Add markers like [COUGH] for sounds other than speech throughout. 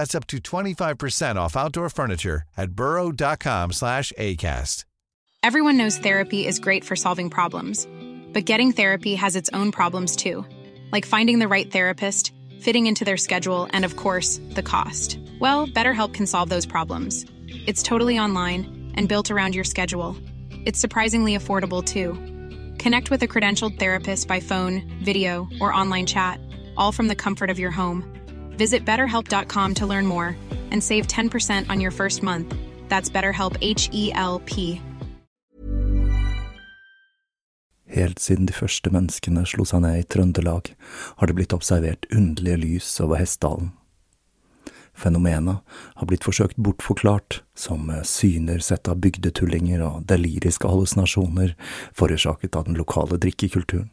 That's up to 25% off outdoor furniture at burrow.com slash ACAST. Everyone knows therapy is great for solving problems, but getting therapy has its own problems too, like finding the right therapist, fitting into their schedule, and of course, the cost. Well, BetterHelp can solve those problems. It's totally online and built around your schedule. It's surprisingly affordable too. Connect with a credentialed therapist by phone, video, or online chat, all from the comfort of your home. Visit betterhelp.com to learn more and save 10% on your first month. That's BetterHelp H E L P. Helt siden de første menneskene slo seg ned i Trøndelag, har det blitt observert underlige lys over Hessdalen. Fenomenet har blitt forsøkt bortforklart som syner sett av bygdetullinger og deliriske hallusinasjoner forårsaket av den lokale drikkekulturen.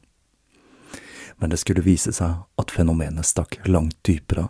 Men det skulle vise seg at fenomenet stakk langt dypere,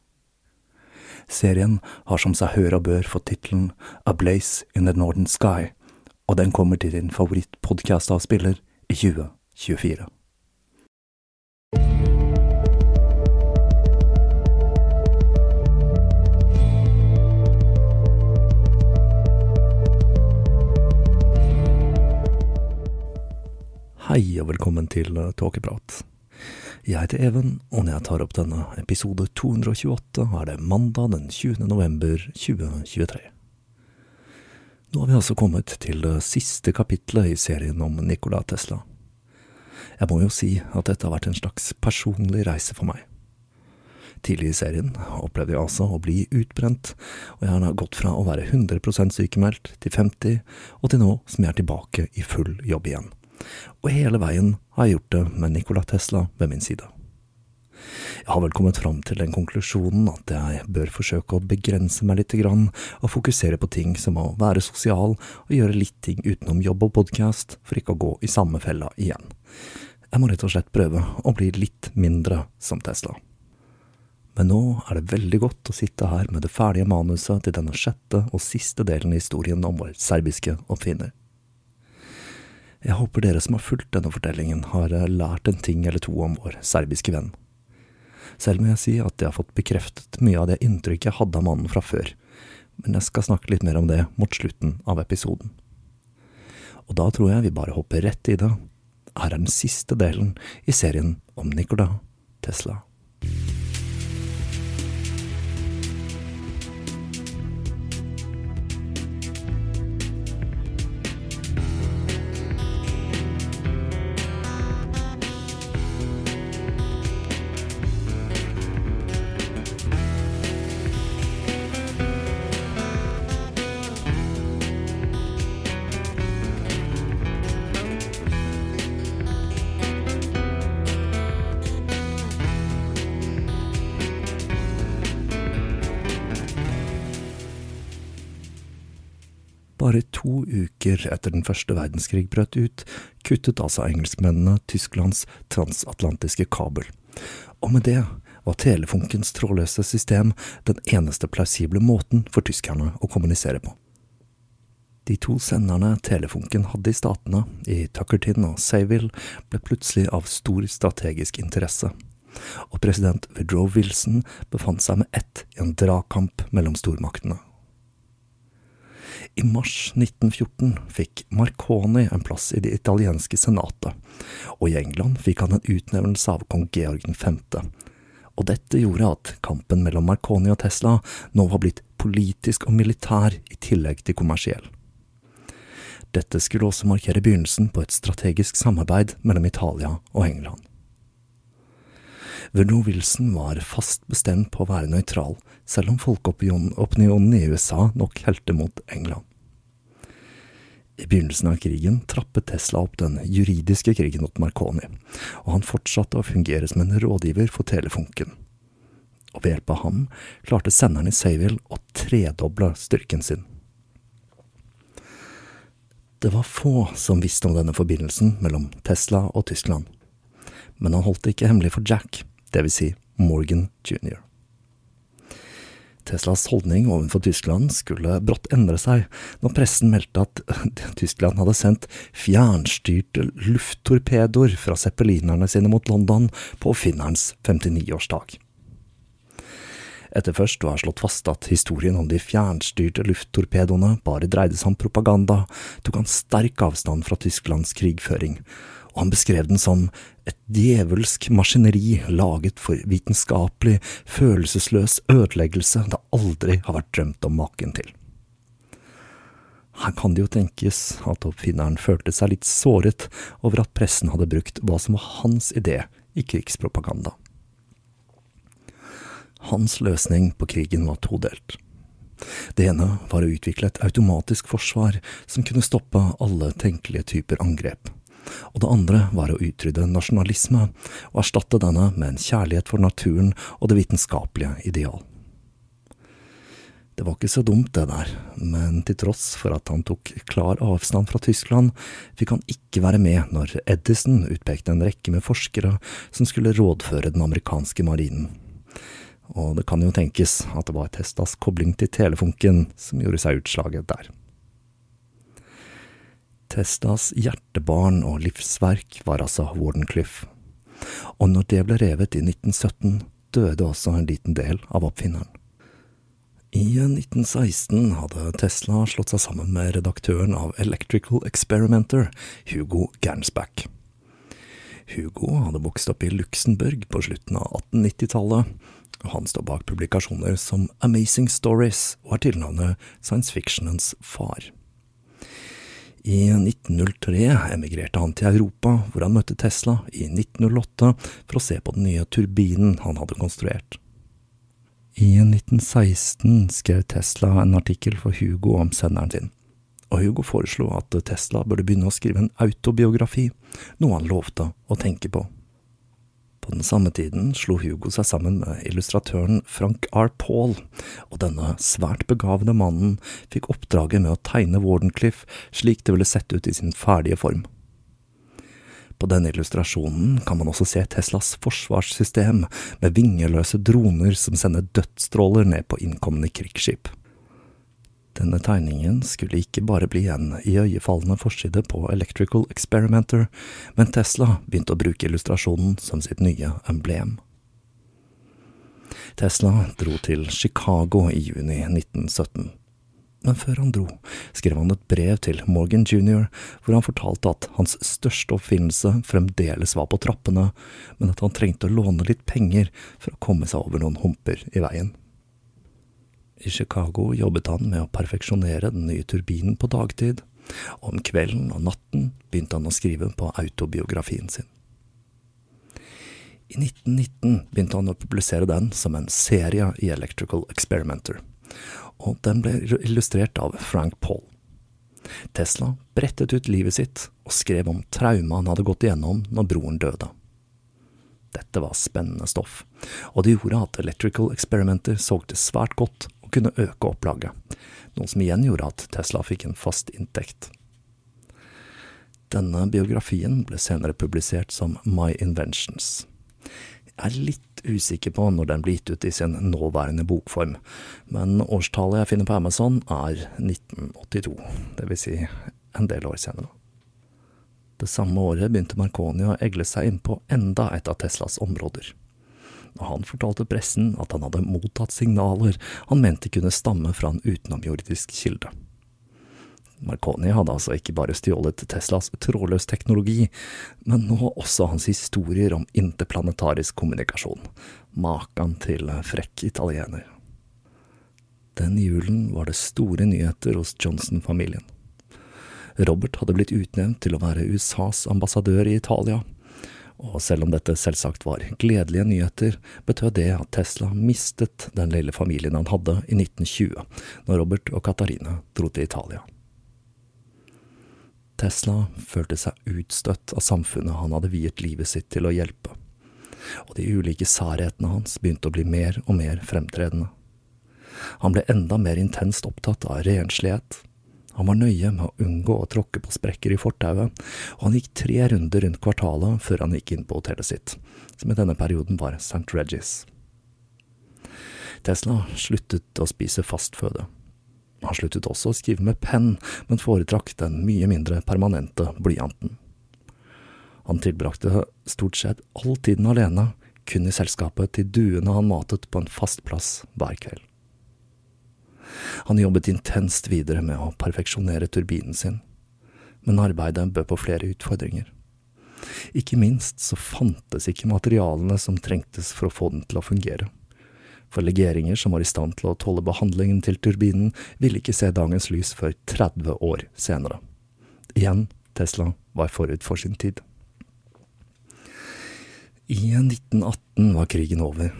Serien har som seg hør og bør fått tittelen A Blaze in the Northern Sky, og den kommer til din favorittpodkastavspiller i 2024. Hei og velkommen til Tåkeprat. Jeg heter Even, og når jeg tar opp denne episode 228, er det mandag den 20. november 2023. Nå har vi altså kommet til det siste kapitlet i serien om Nikola Tesla. Jeg må jo si at dette har vært en slags personlig reise for meg. Tidlig i serien opplevde jeg altså å bli utbrent, og jeg har gått fra å være 100% sykemeldt til 50, og til nå som jeg er tilbake i full jobb igjen og hele veien har jeg gjort det med Nikola Tesla ved min side. Jeg har vel kommet fram til den konklusjonen at jeg bør forsøke å begrense meg lite grann, og fokusere på ting som å være sosial og gjøre litt ting utenom jobb og podkast, for ikke å gå i samme fella igjen. Jeg må rett og slett prøve å bli litt mindre som Tesla. Men nå er det veldig godt å sitte her med det ferdige manuset til denne sjette og siste delen i historien om vår serbiske oppfinner. Jeg håper dere som har fulgt denne fortellingen, har eh, lært en ting eller to om vår serbiske venn. Selv må jeg si at jeg har fått bekreftet mye av det inntrykket jeg hadde av mannen fra før, men jeg skal snakke litt mer om det mot slutten av episoden. Og da tror jeg vi bare hopper rett i det. Her er den siste delen i serien om Nikola Tesla. Bare to uker etter den første verdenskrig brøt ut, kuttet altså engelskmennene Tysklands transatlantiske kabel. Og med det var telefunkens trådløse system den eneste plausible måten for tyskerne å kommunisere på. De to senderne Telefunken hadde i statene, i Tuckertin og Sayville, ble plutselig av stor strategisk interesse, og president Woodrow Wilson befant seg med ett i en dragkamp mellom stormaktene. I mars 1914 fikk Marconi en plass i det italienske senatet, og i England fikk han en utnevnelse av kong Georg 5., og dette gjorde at kampen mellom Marconi og Tesla nå var blitt politisk og militær i tillegg til kommersiell. Dette skulle også markere begynnelsen på et strategisk samarbeid mellom Italia og England. Woodrow Wilson var fast bestemt på å være nøytral, selv om folkeopinionen i USA nok helte mot England. I begynnelsen av krigen trappet Tesla opp den juridiske krigen mot Marconi, og han fortsatte å fungere som en rådgiver for Telefunken. Og ved hjelp av ham klarte senderen i Sayville å tredoble styrken sin. Det var få som visste om denne forbindelsen mellom Tesla og Tyskland, men han holdt det ikke hemmelig for Jack, vil si Morgan jr. Teslas holdning overfor Tyskland skulle brått endre seg når pressen meldte at [LAUGHS] Tyskland hadde sendt fjernstyrte lufttorpedoer fra zeppelinerne sine mot London på oppfinnerens 59-årsdag. Etter først å ha slått fast at historien om de fjernstyrte lufttorpedoene bare dreide seg om propaganda, tok han sterk avstand fra Tysklands krigføring, og han beskrev den som et djevelsk maskineri laget for vitenskapelig, følelsesløs ødeleggelse det aldri har vært drømt om maken til. Her kan det jo tenkes at oppfinneren følte seg litt såret over at pressen hadde brukt hva som var hans idé i krigspropaganda. Hans løsning på krigen var todelt. Det ene var å utvikle et automatisk forsvar som kunne stoppe alle tenkelige typer angrep. Og det andre var å utrydde nasjonalisme, og erstatte denne med en kjærlighet for naturen og det vitenskapelige ideal. Det var ikke så dumt, det der, men til tross for at han tok klar avstand fra Tyskland, fikk han ikke være med når Edison utpekte en rekke med forskere som skulle rådføre den amerikanske marinen og det kan jo tenkes at det var Testas kobling til telefunken som gjorde seg utslaget der. Testas hjertebarn og livsverk var altså Wardenclyffe, og når det ble revet i 1917, døde også en liten del av oppfinneren. I 1916 hadde Tesla slått seg sammen med redaktøren av Electrical Experimenter, Hugo Gernsback. Hugo hadde vokst opp i Luxembourg på slutten av 1890-tallet, og han står bak publikasjoner som Amazing Stories og er tilnavnet science fictionens far. I 1903 emigrerte han til Europa, hvor han møtte Tesla i 1908 for å se på den nye turbinen han hadde konstruert. I 1916 skrev Tesla en artikkel for Hugo om senderen sin, og Hugo foreslo at Tesla burde begynne å skrive en autobiografi, noe han lovte å tenke på. På den samme tiden slo Hugo seg sammen med illustratøren Frank R. Paul, og denne svært begavede mannen fikk oppdraget med å tegne Wardenclyffe slik det ville sett ut i sin ferdige form. På denne illustrasjonen kan man også se Teslas forsvarssystem, med vingeløse droner som sender dødsstråler ned på innkommende krigsskip. Denne tegningen skulle ikke bare bli en iøynefallende forside på Electrical Experimenter, men Tesla begynte å bruke illustrasjonen som sitt nye emblem. Tesla dro til Chicago i juni 1917. Men før han dro, skrev han et brev til Morgan jr., hvor han fortalte at hans største oppfinnelse fremdeles var på trappene, men at han trengte å låne litt penger for å komme seg over noen humper i veien. I Chicago jobbet han med å perfeksjonere den nye turbinen på dagtid, og om kvelden og natten begynte han å skrive på autobiografien sin. I 1919 begynte han å publisere den som en serie i Electrical Experimenter, og den ble illustrert av Frank Paul. Tesla brettet ut livet sitt og skrev om traumet han hadde gått igjennom når broren døde. Dette var spennende stoff, og det gjorde at Electrical Experimenter solgte svært godt kunne øke opplaget, noe som igjen gjorde at Tesla fikk en fast inntekt. Denne biografien ble senere publisert som My Inventions. Jeg er litt usikker på når den ble gitt ut i sin nåværende bokform, men årstallet jeg finner på Amazon er 1982, det vil si en del år senere. Det samme året begynte Marconi å egle seg inn på enda et av Teslas områder. Og han fortalte pressen at han hadde mottatt signaler han mente kunne stamme fra en utenomjordisk kilde. Marconi hadde altså ikke bare stjålet Teslas trådløs teknologi, men nå også hans historier om interplanetarisk kommunikasjon. Makan til frekk italiener. Den julen var det store nyheter hos Johnson-familien. Robert hadde blitt utnevnt til å være USAs ambassadør i Italia, og selv om dette selvsagt var gledelige nyheter, betød det at Tesla mistet den lille familien han hadde i 1920, når Robert og Katarina dro til Italia. Tesla følte seg utstøtt av samfunnet han hadde viet livet sitt til å hjelpe, og de ulike særhetene hans begynte å bli mer og mer fremtredende. Han ble enda mer intenst opptatt av renslighet, han var nøye med å unngå å tråkke på sprekker i fortauet, og han gikk tre runder rundt kvartalet før han gikk inn på hotellet sitt, som i denne perioden var St. Regis. Tesla sluttet å spise fastføde. Han sluttet også å skrive med penn, men foretrakk den mye mindre permanente blyanten. Han tilbrakte stort sett all tiden alene, kun i selskapet til duene han matet på en fast plass hver kveld. Han jobbet intenst videre med å perfeksjonere turbinen sin, men arbeidet bød på flere utfordringer. Ikke minst så fantes ikke materialene som trengtes for å få den til å fungere. For legeringer som var i stand til å tåle behandlingen til turbinen, ville ikke se dagens lys før 30 år senere. Igjen, Tesla var forut for sin tid. I 1918 var krigen over,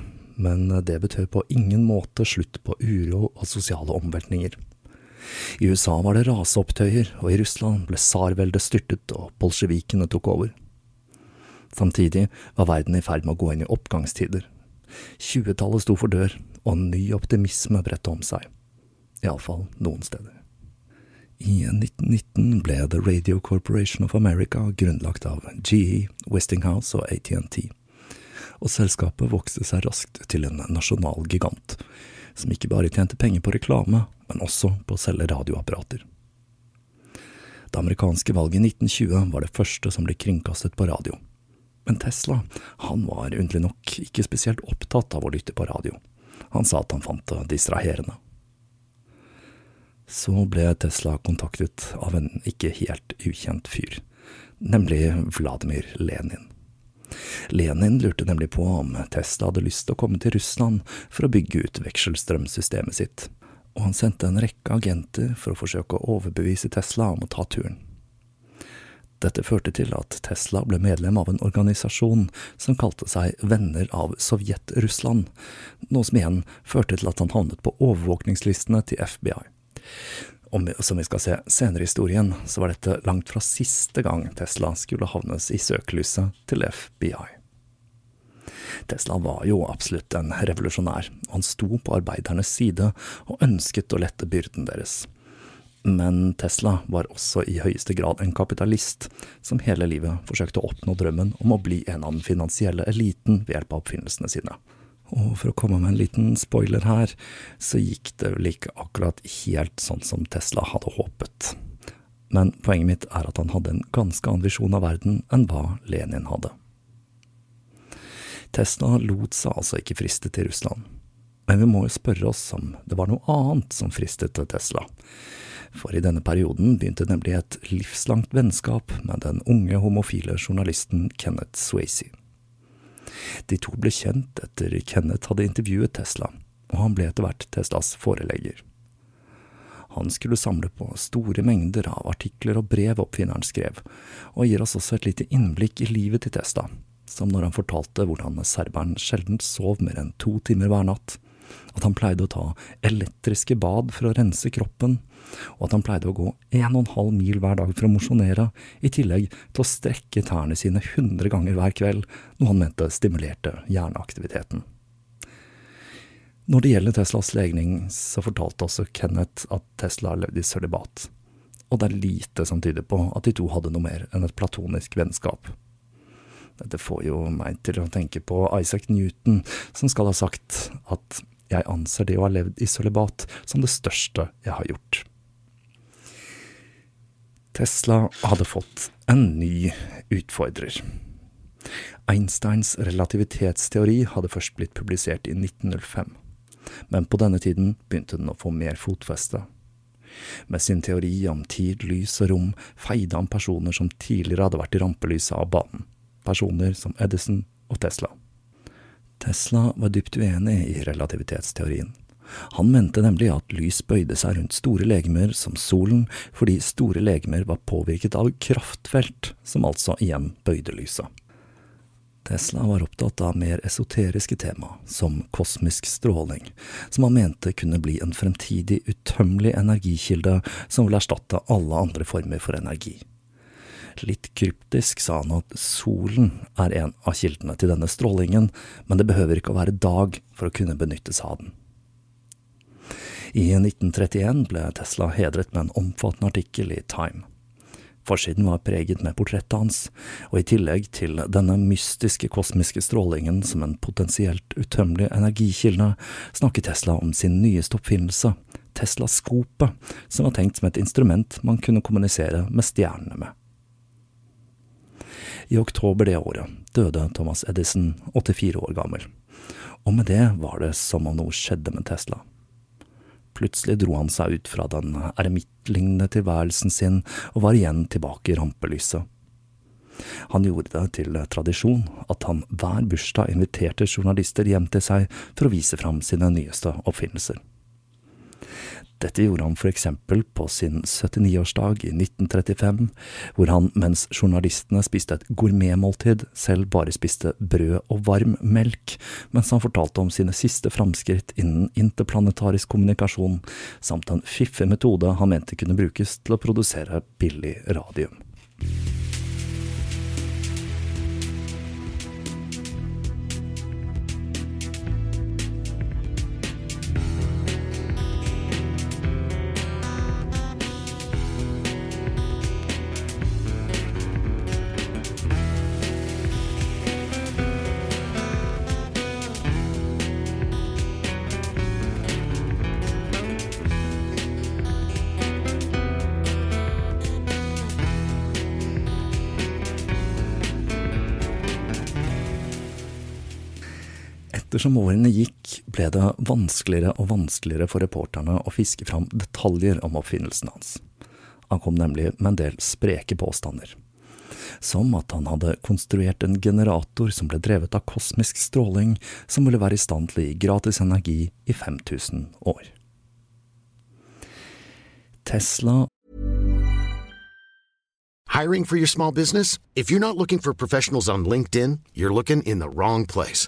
men det betød på ingen måte slutt på uro og sosiale omveltninger. I USA var det raseopptøyer, og i Russland ble tsarveldet styrtet og bolsjevikene tok over. Samtidig var verden i ferd med å gå inn i oppgangstider. Tjuetallet sto for dør, og ny optimisme bredte om seg. Iallfall noen steder. I 1919 ble The Radio Corporation of America grunnlagt av GE, Westinghouse og ATNT og selskapet vokste seg raskt til en nasjonal gigant, som ikke bare tjente penger på reklame, men også på å selge radioapparater. Det amerikanske valget i 1920 var det første som ble kringkastet på radio. Men Tesla, han var underlig nok ikke spesielt opptatt av å lytte på radio. Han sa at han fant det distraherende. Så ble Tesla kontaktet av en ikke helt ukjent fyr, nemlig Vladimir Lenin. Lenin lurte nemlig på om Tesla hadde lyst til å komme til Russland for å bygge ut vekselstrømsystemet sitt, og han sendte en rekke agenter for å forsøke å overbevise Tesla om å ta turen. Dette førte til at Tesla ble medlem av en organisasjon som kalte seg Venner av Sovjet-Russland, noe som igjen førte til at han havnet på overvåkningslistene til FBI. Og som vi skal se senere i historien, så var dette langt fra siste gang Tesla skulle havnes i søkelyset til FBI. Tesla var jo absolutt en revolusjonær, og han sto på arbeidernes side og ønsket å lette byrden deres. Men Tesla var også i høyeste grad en kapitalist, som hele livet forsøkte å oppnå drømmen om å bli en av den finansielle eliten ved hjelp av oppfinnelsene sine. Og for å komme med en liten spoiler her, så gikk det vel ikke akkurat helt sånn som Tesla hadde håpet. Men poenget mitt er at han hadde en ganske annen visjon av verden enn hva Lenin hadde. Tesla lot seg altså ikke friste til Russland. Men vi må jo spørre oss om det var noe annet som fristet til Tesla. For i denne perioden begynte nemlig et livslangt vennskap med den unge homofile journalisten Kenneth Swayze. De to ble kjent etter Kenneth hadde intervjuet Tesla, og han ble etter hvert Teslas forelegger. Han skulle samle på store mengder av artikler og brev oppfinneren skrev, og gir oss også et lite innblikk i livet til Tesla, som når han fortalte hvordan serberen sjelden sov mer enn to timer hver natt, at han pleide å ta elektriske bad for å rense kroppen, og at han pleide å gå en og en halv mil hver dag for å mosjonere, i tillegg til å strekke tærne sine hundre ganger hver kveld, noe han mente stimulerte hjerneaktiviteten. Når det gjelder Teslas legning, så fortalte også Kenneth at Tesla levde i sølibat, og det er lite som tyder på at de to hadde noe mer enn et platonisk vennskap. Dette får jo meg til å tenke på Isaac Newton, som skal ha sagt at jeg anser det å ha levd i sølibat som det største jeg har gjort. Tesla hadde fått en ny utfordrer. Einsteins relativitetsteori hadde først blitt publisert i 1905, men på denne tiden begynte den å få mer fotfeste. Med sin teori om tid, lys og rom feide han personer som tidligere hadde vært i rampelyset av banen, personer som Edison og Tesla. Tesla var dypt uenig i relativitetsteorien. Han mente nemlig at lys bøyde seg rundt store legemer som solen, fordi store legemer var påvirket av kraftfelt, som altså igjen bøyde lyset. Tesla var opptatt av mer esoteriske tema, som kosmisk stråling, som han mente kunne bli en fremtidig utømmelig energikilde som ville erstatte alle andre former for energi. Litt kryptisk sa han at solen er en av kildene til denne strålingen, men det behøver ikke å være dag for å kunne benyttes av den. I 1931 ble Tesla hedret med en omfattende artikkel i Time. Forsiden var preget med portrettet hans, og i tillegg til denne mystiske kosmiske strålingen som en potensielt utømmelig energikilde, snakket Tesla om sin nyeste oppfinnelse, Tesla-skopet, som var tenkt som et instrument man kunne kommunisere med stjernene med. I oktober det året døde Thomas Edison, 84 år gammel, og med det var det som om noe skjedde med Tesla. Plutselig dro han seg ut fra den eremittlignende tilværelsen sin og var igjen tilbake i rampelyset. Han gjorde det til tradisjon at han hver bursdag inviterte journalister hjem til seg for å vise fram sine nyeste oppfinnelser. Dette gjorde han for eksempel på sin 79-årsdag i 1935, hvor han mens journalistene spiste et gourmetmåltid, selv bare spiste brød og varm melk, mens han fortalte om sine siste framskritt innen interplanetarisk kommunikasjon, samt en fiffig metode han mente kunne brukes til å produsere billig radium. Ettersom årene gikk, ble det vanskeligere og vanskeligere for reporterne å fiske fram detaljer om oppfinnelsen hans. Han kom nemlig med en del spreke påstander. Som at han hadde konstruert en generator som ble drevet av kosmisk stråling, som ville være i stand til å gi gratis energi i 5000 år. Tesla Hiring for your small business? If you're not looking for professionals on LinkedIn, you're looking in the wrong place.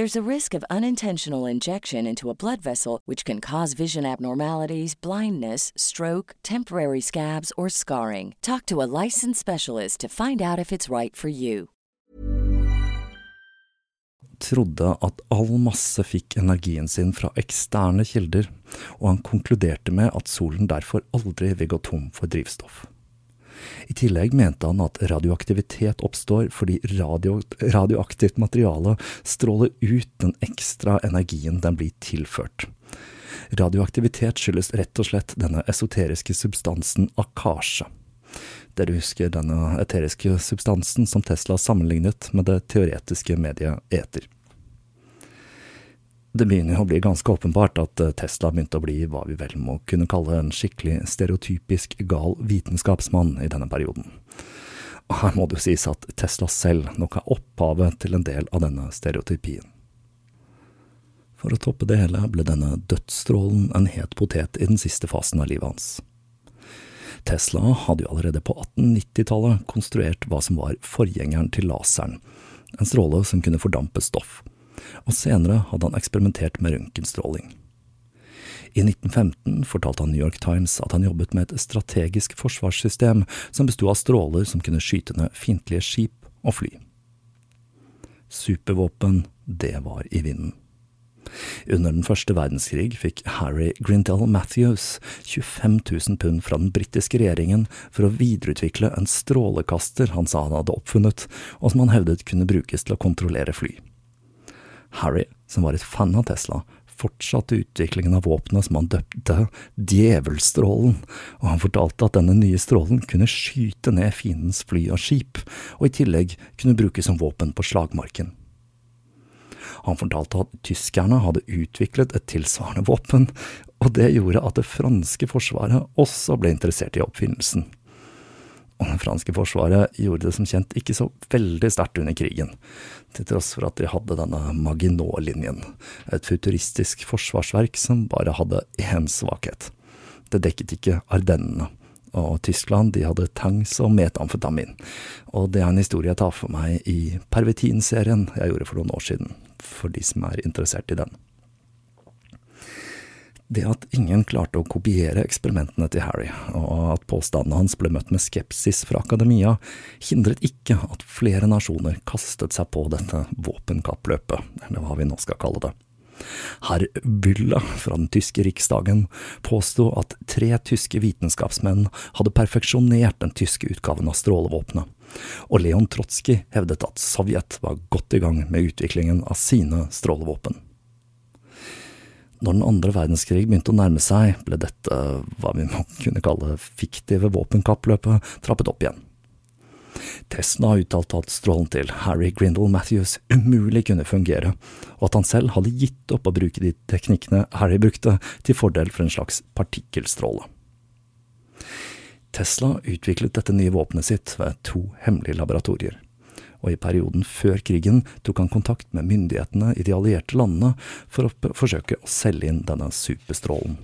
There's a risk of unintentional injection into a blood vessel, which can cause vision abnormalities, blindness, stroke, temporary scabs, or scarring. Talk to a licensed specialist to find out if it's right for you. trodde at all masse fikk energien sin fra eksterne kilder, og han konkluderte med at solen derfor aldri vil gå tom for drivstoff. I tillegg mente han at radioaktivitet oppstår fordi radio, radioaktivt materiale stråler ut den ekstra energien den blir tilført. Radioaktivitet skyldes rett og slett denne esoteriske substansen akasje. Dere husker denne eteriske substansen som Tesla sammenlignet med det teoretiske mediet eter. Det begynner å bli ganske åpenbart at eh, Tesla begynte å bli hva vi vel må kunne kalle en skikkelig stereotypisk gal vitenskapsmann i denne perioden. Og her må det jo sies at Tesla selv nok er opphavet til en del av denne stereotypien. For å toppe det hele ble denne dødsstrålen en het potet i den siste fasen av livet hans. Tesla hadde jo allerede på 1890-tallet konstruert hva som var forgjengeren til laseren, en stråle som kunne fordampe stoff og senere hadde han eksperimentert med røntgenstråling. I 1915 fortalte han New York Times at han jobbet med et strategisk forsvarssystem som besto av stråler som kunne skyte ned fiendtlige skip og fly. Supervåpen, det var i vinden. Under den første verdenskrig fikk Harry Grindell Matthews 25 000 pund fra den britiske regjeringen for å videreutvikle en strålekaster han sa han hadde oppfunnet, og som han hevdet kunne brukes til å kontrollere fly. Harry, som var et fan av Tesla, fortsatte utviklingen av våpenet som han døpte Djevelstrålen, og han fortalte at denne nye strålen kunne skyte ned fiendens fly og skip, og i tillegg kunne brukes som våpen på slagmarken. Han fortalte at tyskerne hadde utviklet et tilsvarende våpen, og det gjorde at det franske forsvaret også ble interessert i oppfinnelsen og det franske forsvaret gjorde det som kjent ikke så veldig sterkt under krigen, til tross for at de hadde denne Maginot-linjen, et futuristisk forsvarsverk som bare hadde én svakhet. Det dekket ikke Ardennene, og Tyskland de hadde tanks og metamfetamin, og det er en historie jeg tar for meg i Pervitin-serien jeg gjorde for noen år siden, for de som er interessert i den. Det at ingen klarte å kopiere eksperimentene til Harry, og at påstandene hans ble møtt med skepsis fra akademia, hindret ikke at flere nasjoner kastet seg på dette våpenkappløpet, eller hva vi nå skal kalle det. Herr Bülle fra den tyske riksdagen påsto at tre tyske vitenskapsmenn hadde perfeksjonert den tyske utgaven av strålevåpenet, og Leon Trotskij hevdet at Sovjet var godt i gang med utviklingen av sine strålevåpen. Når den andre verdenskrig begynte å nærme seg, ble dette, hva vi må kunne kalle fiktive våpenkappløpet, trappet opp igjen. Tesla uttalte at strålen til Harry Grindle Matthews umulig kunne fungere, og at han selv hadde gitt opp å bruke de teknikkene Harry brukte, til fordel for en slags partikkelstråle. Tesla utviklet dette nye våpenet sitt ved to hemmelige laboratorier og i perioden før krigen tok han kontakt med myndighetene i de allierte landene for å forsøke å selge inn denne superstrålen.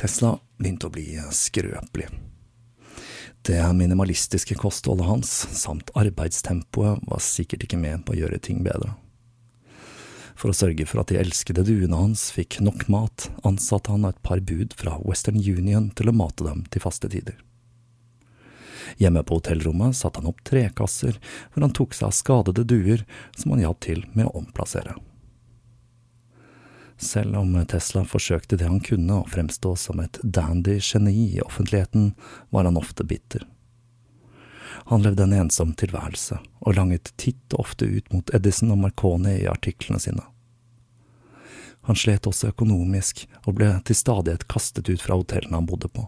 Tesla begynte å bli skrøpelig. Det minimalistiske kostholdet hans, samt arbeidstempoet, var sikkert ikke med på å gjøre ting bedre. For å sørge for at de elskede duene hans fikk nok mat, ansatte han et par bud fra Western Union til å mate dem til faste tider. Hjemme på hotellrommet satte han opp trekasser hvor han tok seg av skadede duer som han hjalp til med å omplassere. Selv om Tesla forsøkte det han kunne å fremstå som et dandy geni i offentligheten, var han ofte bitter. Han levde en ensom tilværelse, og langet titt og ofte ut mot Edison og Marconi i artiklene sine. Han slet også økonomisk, og ble til stadighet kastet ut fra hotellene han bodde på.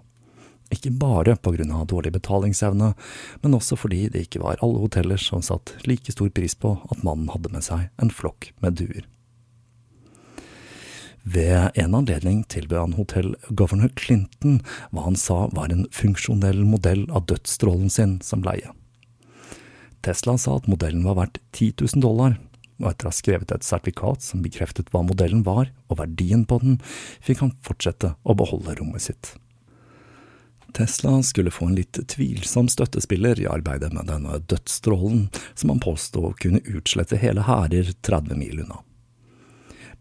Ikke bare av dårlig betalingsevne, men også fordi det ikke var alle hoteller som satte like stor pris på at mannen hadde med seg en flokk med duer. Ved en anledning tilbød han hotell Governor Clinton hva han sa var en funksjonell modell av dødsstrålen sin som leie. Tesla sa at modellen var verdt 10 000 dollar, og etter å ha skrevet et sertifikat som bekreftet hva modellen var og verdien på den, fikk han fortsette å beholde rommet sitt. Tesla skulle få en litt tvilsom støttespiller i arbeidet med denne dødsstrålen, som han påsto kunne utslette hele hærer 30 mil unna.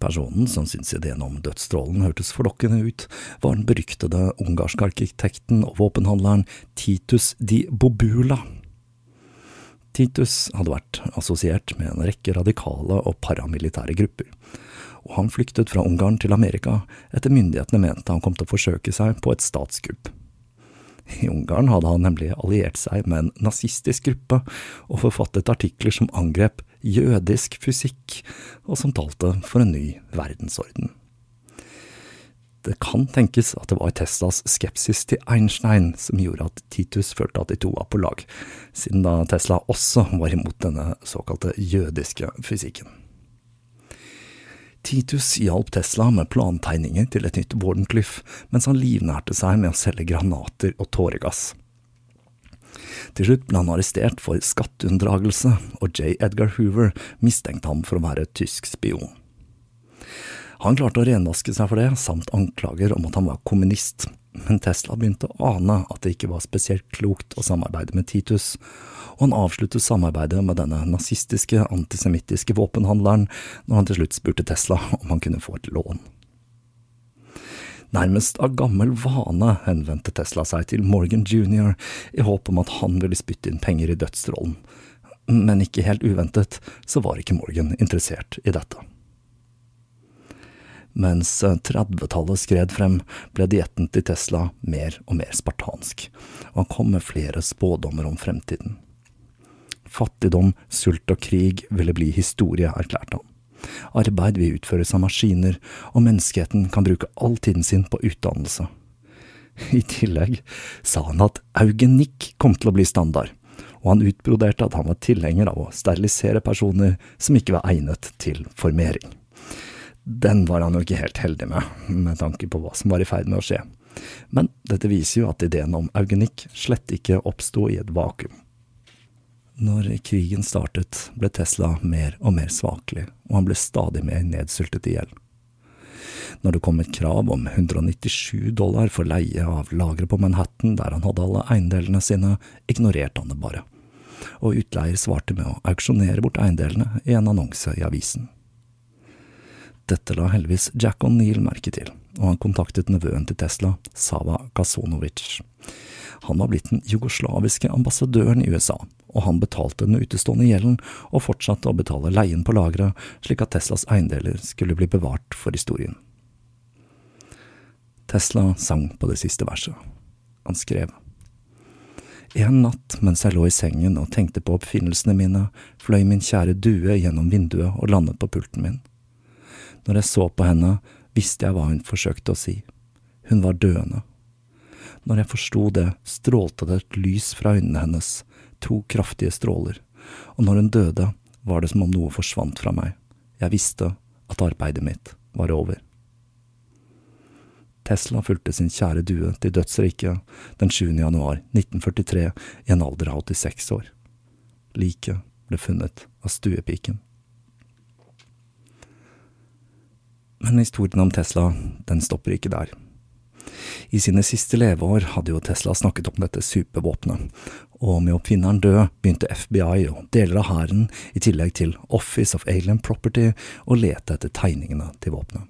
Personen som syntes ideen om dødsstrålen hørtes forlokkende ut, var den beryktede ungarske arkitekten og våpenhandleren Titus di Bobula. Titus hadde vært assosiert med en rekke radikale og paramilitære grupper, og han flyktet fra Ungarn til Amerika etter myndighetene mente han kom til å forsøke seg på et statskupp. I Ungarn hadde han nemlig alliert seg med en nazistisk gruppe og forfattet artikler som angrep jødisk fysikk, og som talte for en ny verdensorden. Det kan tenkes at det var Teslas skepsis til Einstein som gjorde at Titus følte at de to var på lag, siden da Tesla også var imot denne såkalte jødiske fysikken. Titus hjalp Tesla med plantegninger til et nytt Wardenclyffe, mens han livnærte seg med å selge granater og tåregass. Til slutt ble han arrestert for skatteunndragelse, og J. Edgar Hoover mistenkte ham for å være tysk spion. Han klarte å renvaske seg for det, samt anklager om at han var kommunist, men Tesla begynte å ane at det ikke var spesielt klokt å samarbeide med Titus, og han avsluttet samarbeidet med denne nazistiske, antisemittiske våpenhandleren når han til slutt spurte Tesla om han kunne få et lån. Nærmest av gammel vane henvendte Tesla seg til Morgan jr. i håp om at han ville spytte inn penger i dødsrollen, men ikke helt uventet så var ikke Morgan interessert i dette. Mens 30-tallet skred frem, ble dietten til Tesla mer og mer spartansk, og han kom med flere spådommer om fremtiden. Fattigdom, sult og krig ville bli historie, erklærte han. Arbeid vil utføres av maskiner, og menneskeheten kan bruke all tiden sin på utdannelse. I tillegg sa han at eugenikk kom til å bli standard, og han utbroderte at han var tilhenger av å sterilisere personer som ikke var egnet til formering. Den var han jo ikke helt heldig med, med tanke på hva som var i ferd med å skje. Men dette viser jo at ideen om eugenikk slett ikke oppsto i et vakuum. Når krigen startet, ble Tesla mer og mer svakelig, og han ble stadig mer nedsultet i gjeld. Når det kom et krav om 197 dollar for leie av lageret på Manhattan der han hadde alle eiendelene sine, ignorerte han det bare, og utleier svarte med å auksjonere bort eiendelene i en annonse i avisen. Dette la heldigvis Jack O'Neill merke til, og han kontaktet nevøen til Tesla, Sava Kasonovic. Han var blitt den jugoslaviske ambassadøren i USA, og han betalte den utestående gjelden og fortsatte å betale leien på lageret, slik at Teslas eiendeler skulle bli bevart for historien. Tesla sang på det siste verset. Han skrev. En natt mens jeg lå i sengen og tenkte på oppfinnelsene mine, fløy min kjære due gjennom vinduet og landet på pulten min. Når jeg så på henne, visste jeg hva hun forsøkte å si. Hun var døende. Når jeg forsto det, strålte det et lys fra øynene hennes, to kraftige stråler, og når hun døde, var det som om noe forsvant fra meg. Jeg visste at arbeidet mitt var over. Tesla fulgte sin kjære due til dødsriket den 7. januar 1943 i en alder av 86 år. Liket ble funnet av stuepiken. Men historien om Tesla, den stopper ikke der. I sine siste leveår hadde jo Tesla snakket om dette supervåpenet, og med oppfinneren død begynte FBI og deler av hæren, i tillegg til Office of Alien Property, å lete etter tegningene til våpenet.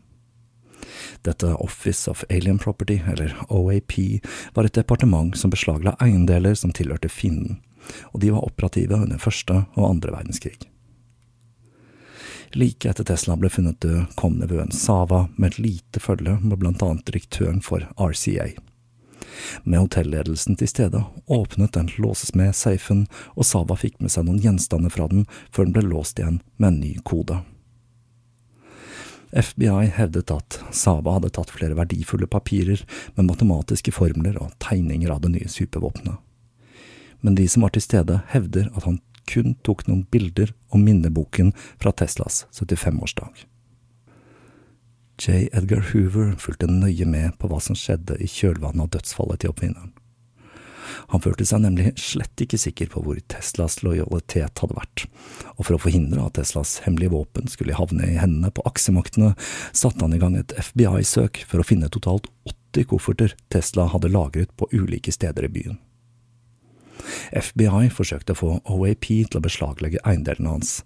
Dette Office of Alien Property, eller OAP, var et departement som beslagla eiendeler som tilhørte fienden, og de var operative under første og andre verdenskrig. Like etter Tesla ble funnet død, kom nevøen Sava med et lite følge med blant annet direktøren for RCA. Med hotellledelsen til stede åpnet den låsesmed safen, og Sava fikk med seg noen gjenstander fra den før den ble låst igjen med en ny kode. FBI hevdet at Sava hadde tatt flere verdifulle papirer med matematiske formler og tegninger av det nye supervåpenet. Men de som var til stede, hevder at han kun tok noen bilder om minneboken fra Teslas 75-årsdag. J. Edgar Hoover fulgte nøye med på hva som skjedde i kjølvannet av dødsfallet til oppfinneren. Han følte seg nemlig slett ikke sikker på hvor Teslas lojalitet hadde vært, og for å forhindre at Teslas hemmelige våpen skulle havne i hendene på aksjemaktene, satte han i gang et FBI-søk for å finne totalt 80 kofferter Tesla hadde lagret på ulike steder i byen. FBI forsøkte å få OAP til å beslaglegge eiendelene hans,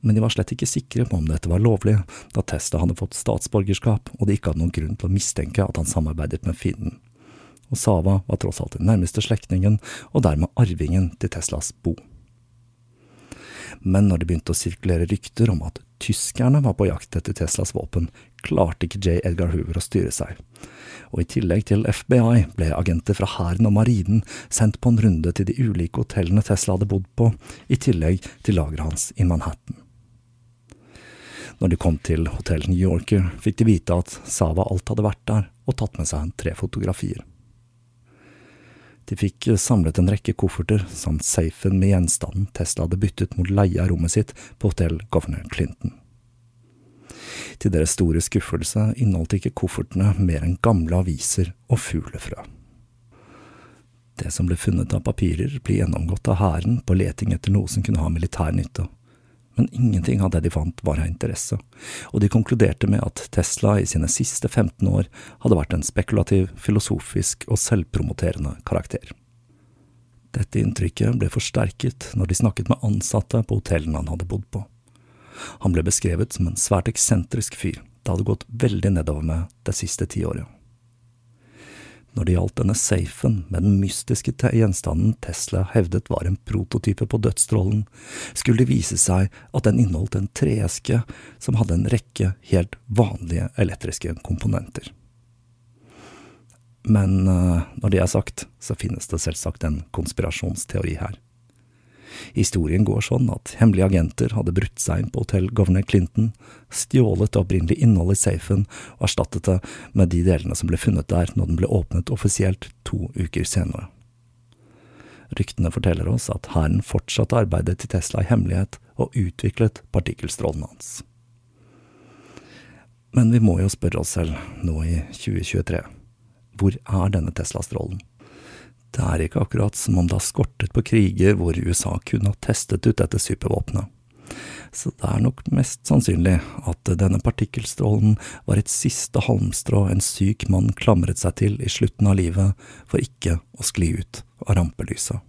men de var slett ikke sikre på om dette var lovlig, da Testa hadde fått statsborgerskap og de ikke hadde noen grunn til å mistenke at han samarbeidet med fienden. Og Sava var tross alt den nærmeste slektningen, og dermed arvingen til Teslas bo. Men når det begynte å sirkulere rykter om at tyskerne var på jakt etter Teslas våpen, klarte ikke J. Edgar Hoover å styre seg. Og i tillegg til FBI ble agenter fra hæren og marinen sendt på en runde til de ulike hotellene Tesla hadde bodd på, i tillegg til lageret hans i Manhattan. Når de kom til hotell New Yorker, fikk de vite at Sava alt hadde vært der og tatt med seg tre fotografier. De fikk samlet en rekke kofferter samt safen med gjenstanden Tesla hadde byttet mot leie av rommet sitt på hotell Governor Clinton. Til deres store skuffelse inneholdt ikke koffertene mer enn gamle aviser og fuglefrø. Det som ble funnet av papirer, ble gjennomgått av hæren på leting etter noe som kunne ha militær nytte, men ingenting av det de fant var av interesse, og de konkluderte med at Tesla i sine siste 15 år hadde vært en spekulativ, filosofisk og selvpromoterende karakter. Dette inntrykket ble forsterket når de snakket med ansatte på hotellene han hadde bodd på. Han ble beskrevet som en svært eksentrisk fyr, det hadde gått veldig nedover med det siste tiåret. Når det gjaldt denne safen med den mystiske gjenstanden Tesla hevdet var en prototype på dødsstrålen, skulle det vise seg at den inneholdt en treeske som hadde en rekke helt vanlige elektriske komponenter. Men eh, når det er sagt, så finnes det selvsagt en konspirasjonsteori her. Historien går sånn at hemmelige agenter hadde brutt seg inn på hotell Governor Clinton, stjålet det opprinnelige innholdet i safen og erstattet det med de delene som ble funnet der når den ble åpnet offisielt to uker senere. Ryktene forteller oss at hæren fortsatte arbeidet til Tesla i hemmelighet og utviklet partikkelstrålen hans. Men vi må jo spørre oss selv, nå i 2023, hvor er denne Tesla-strålen? Det er ikke akkurat som om det har skortet på kriger hvor USA kunne ha testet ut dette supervåpenet. Så det er nok mest sannsynlig at denne partikkelstrålen var et siste halmstrå en syk mann klamret seg til i slutten av livet for ikke å skli ut av rampelyset.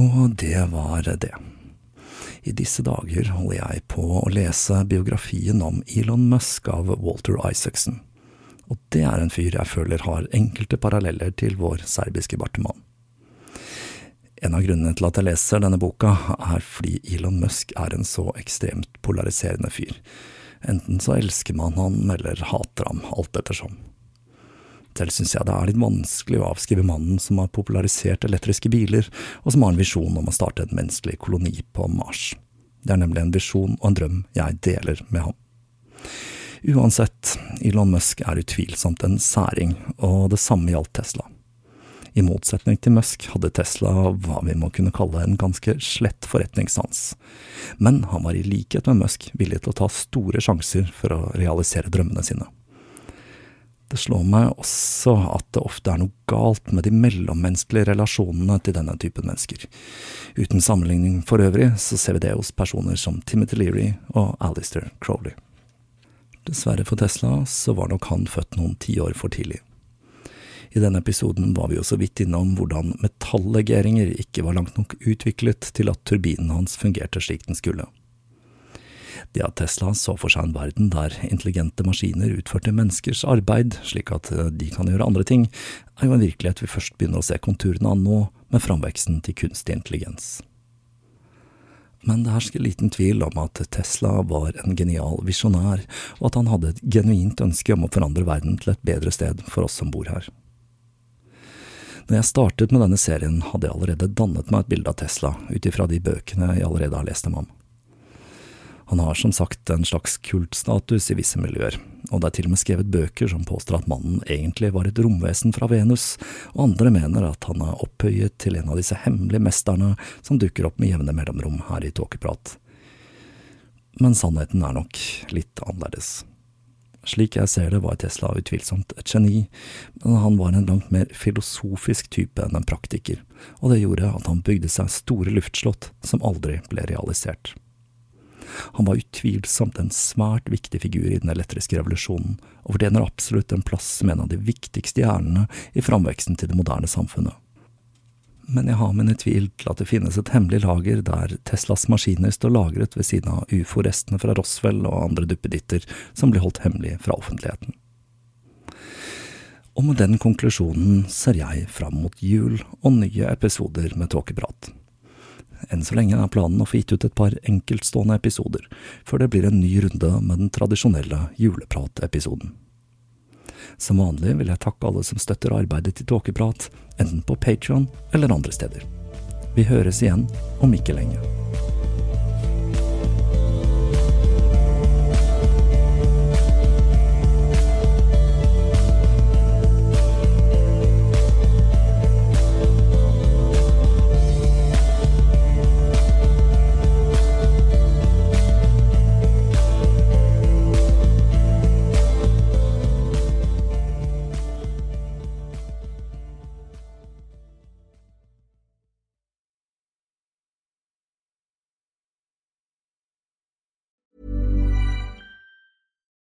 Og det var det. I disse dager holder jeg på å lese biografien om Elon Musk av Walter Isaacson, og det er en fyr jeg føler har enkelte paralleller til vår serbiske Bartemann. En av grunnene til at jeg leser denne boka, er fordi Elon Musk er en så ekstremt polariserende fyr. Enten så elsker man han, eller hater ham, alt ettersom. Selv syns jeg det er litt vanskelig å avskrive mannen som har popularisert elektriske biler, og som har en visjon om å starte en menneskelig koloni på Mars. Det er nemlig en visjon og en drøm jeg deler med ham. Uansett, Elon Musk er utvilsomt en særing, og det samme gjaldt Tesla. I motsetning til Musk hadde Tesla hva vi må kunne kalle en ganske slett forretningssans, men han var i likhet med Musk villig til å ta store sjanser for å realisere drømmene sine. Det slår meg også at det ofte er noe galt med de mellommenneskelige relasjonene til denne typen mennesker. Uten sammenligning for øvrig så ser vi det hos personer som Timothy Leary og Alistair Crowley. Dessverre for Tesla så var nok han født noen tiår for tidlig. I denne episoden var vi jo så vidt innom hvordan metallegeringer ikke var langt nok utviklet til at turbinen hans fungerte slik den skulle. Det at Tesla så for seg en verden der intelligente maskiner utførte menneskers arbeid slik at eh, de kan gjøre andre ting, er jo en virkelighet vi først begynner å se konturene av nå, med framveksten til kunstig intelligens. Men det hersker liten tvil om at Tesla var en genial visjonær, og at han hadde et genuint ønske om å forandre verden til et bedre sted for oss som bor her. Når jeg startet med denne serien, hadde jeg allerede dannet meg et bilde av Tesla, ut ifra de bøkene jeg allerede har lest om ham. Han har som sagt en slags kultstatus i visse miljøer, og det er til og med skrevet bøker som påstår at mannen egentlig var et romvesen fra Venus, og andre mener at han er opphøyet til en av disse hemmelige mesterne som dukker opp med jevne mellomrom her i Tåkeprat. Men sannheten er nok litt annerledes. Slik jeg ser det, var Tesla utvilsomt et geni, men han var en langt mer filosofisk type enn en praktiker, og det gjorde at han bygde seg store luftslott som aldri ble realisert. Han var utvilsomt en svært viktig figur i den elektriske revolusjonen, og fortjener absolutt en plass som en av de viktigste hjernene i framveksten til det moderne samfunnet men jeg har mine tvil til at det finnes et hemmelig lager der Teslas maskiner står lagret ved siden av ufo-restene fra Roswell og andre duppeditter som blir holdt hemmelig fra offentligheten. Og med den konklusjonen ser jeg fram mot jul og nye episoder med Tåkeprat. Enn så lenge er planen å få gitt ut et par enkeltstående episoder, før det blir en ny runde med den tradisjonelle julepratepisoden. Som vanlig vil jeg takke alle som støtter arbeidet til Tåkeprat, enten på Patron eller andre steder. Vi høres igjen om ikke lenge.